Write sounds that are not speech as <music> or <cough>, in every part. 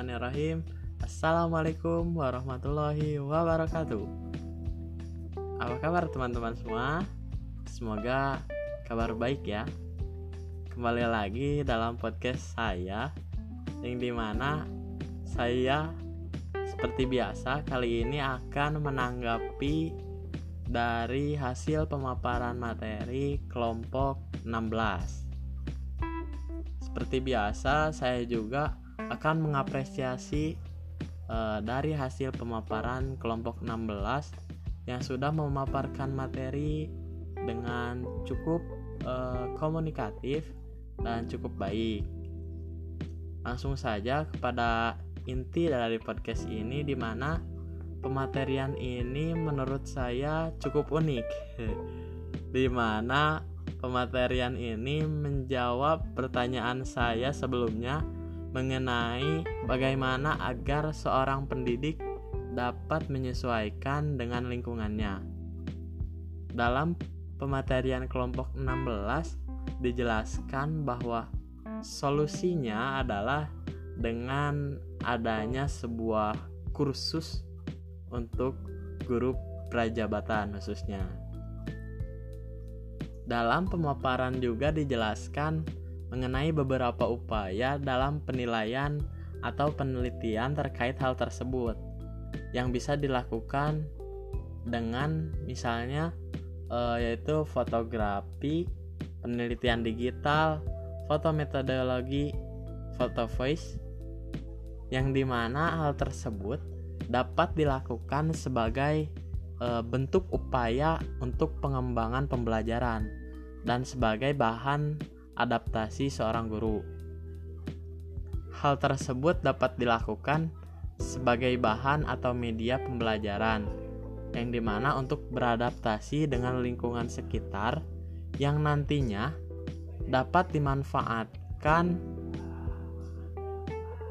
Bismillahirrahmanirrahim. Assalamualaikum warahmatullahi wabarakatuh. Apa kabar teman-teman semua? Semoga kabar baik ya. Kembali lagi dalam podcast saya Yang di mana saya seperti biasa kali ini akan menanggapi dari hasil pemaparan materi kelompok 16 seperti biasa, saya juga akan mengapresiasi uh, dari hasil pemaparan kelompok 16 yang sudah memaparkan materi dengan cukup uh, komunikatif dan cukup baik. Langsung saja kepada inti dari podcast ini di mana pematerian ini menurut saya cukup unik. <laughs> di mana Pematerian ini menjawab pertanyaan saya sebelumnya mengenai bagaimana agar seorang pendidik dapat menyesuaikan dengan lingkungannya. Dalam pematerian kelompok 16 dijelaskan bahwa solusinya adalah dengan adanya sebuah kursus untuk guru prajabatan khususnya. Dalam pemaparan juga dijelaskan mengenai beberapa upaya dalam penilaian atau penelitian terkait hal tersebut yang bisa dilakukan dengan misalnya e, yaitu fotografi, penelitian digital, foto metodologi, foto voice yang di mana hal tersebut dapat dilakukan sebagai e, bentuk upaya untuk pengembangan pembelajaran dan sebagai bahan adaptasi seorang guru. Hal tersebut dapat dilakukan sebagai bahan atau media pembelajaran, yang di mana untuk beradaptasi dengan lingkungan sekitar yang nantinya dapat dimanfaatkan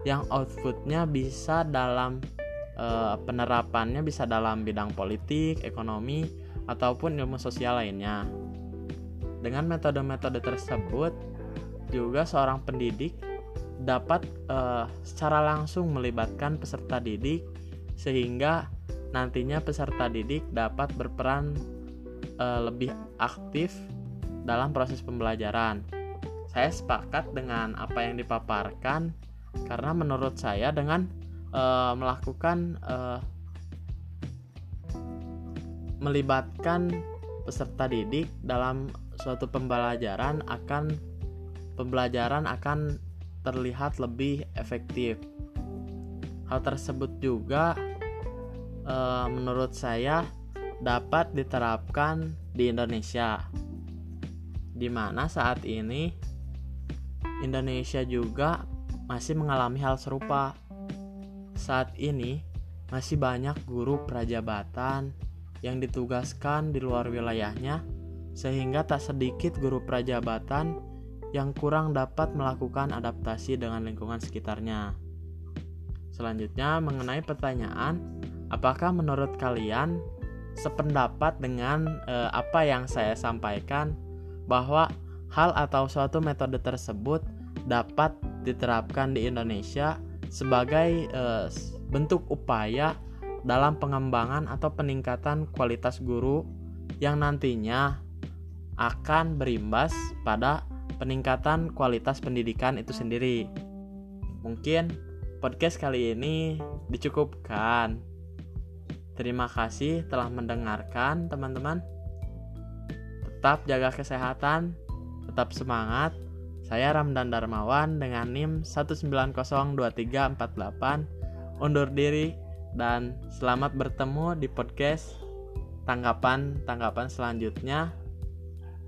yang outputnya bisa dalam e, penerapannya bisa dalam bidang politik, ekonomi, ataupun ilmu sosial lainnya. Dengan metode-metode tersebut, juga seorang pendidik dapat uh, secara langsung melibatkan peserta didik sehingga nantinya peserta didik dapat berperan uh, lebih aktif dalam proses pembelajaran. Saya sepakat dengan apa yang dipaparkan karena menurut saya dengan uh, melakukan melibatkan peserta didik dalam suatu pembelajaran akan pembelajaran akan terlihat lebih efektif. Hal tersebut juga e, menurut saya dapat diterapkan di Indonesia. Di mana saat ini Indonesia juga masih mengalami hal serupa. Saat ini masih banyak guru prajabatan yang ditugaskan di luar wilayahnya sehingga tak sedikit guru prajabatan yang kurang dapat melakukan adaptasi dengan lingkungan sekitarnya. Selanjutnya, mengenai pertanyaan, apakah menurut kalian sependapat dengan eh, apa yang saya sampaikan bahwa hal atau suatu metode tersebut dapat diterapkan di Indonesia sebagai eh, bentuk upaya dalam pengembangan atau peningkatan kualitas guru yang nantinya akan berimbas pada peningkatan kualitas pendidikan itu sendiri. Mungkin podcast kali ini dicukupkan. Terima kasih telah mendengarkan, teman-teman. Tetap jaga kesehatan, tetap semangat. Saya Ramdan Darmawan dengan NIM 1902348 undur diri dan selamat bertemu di podcast tanggapan-tanggapan selanjutnya.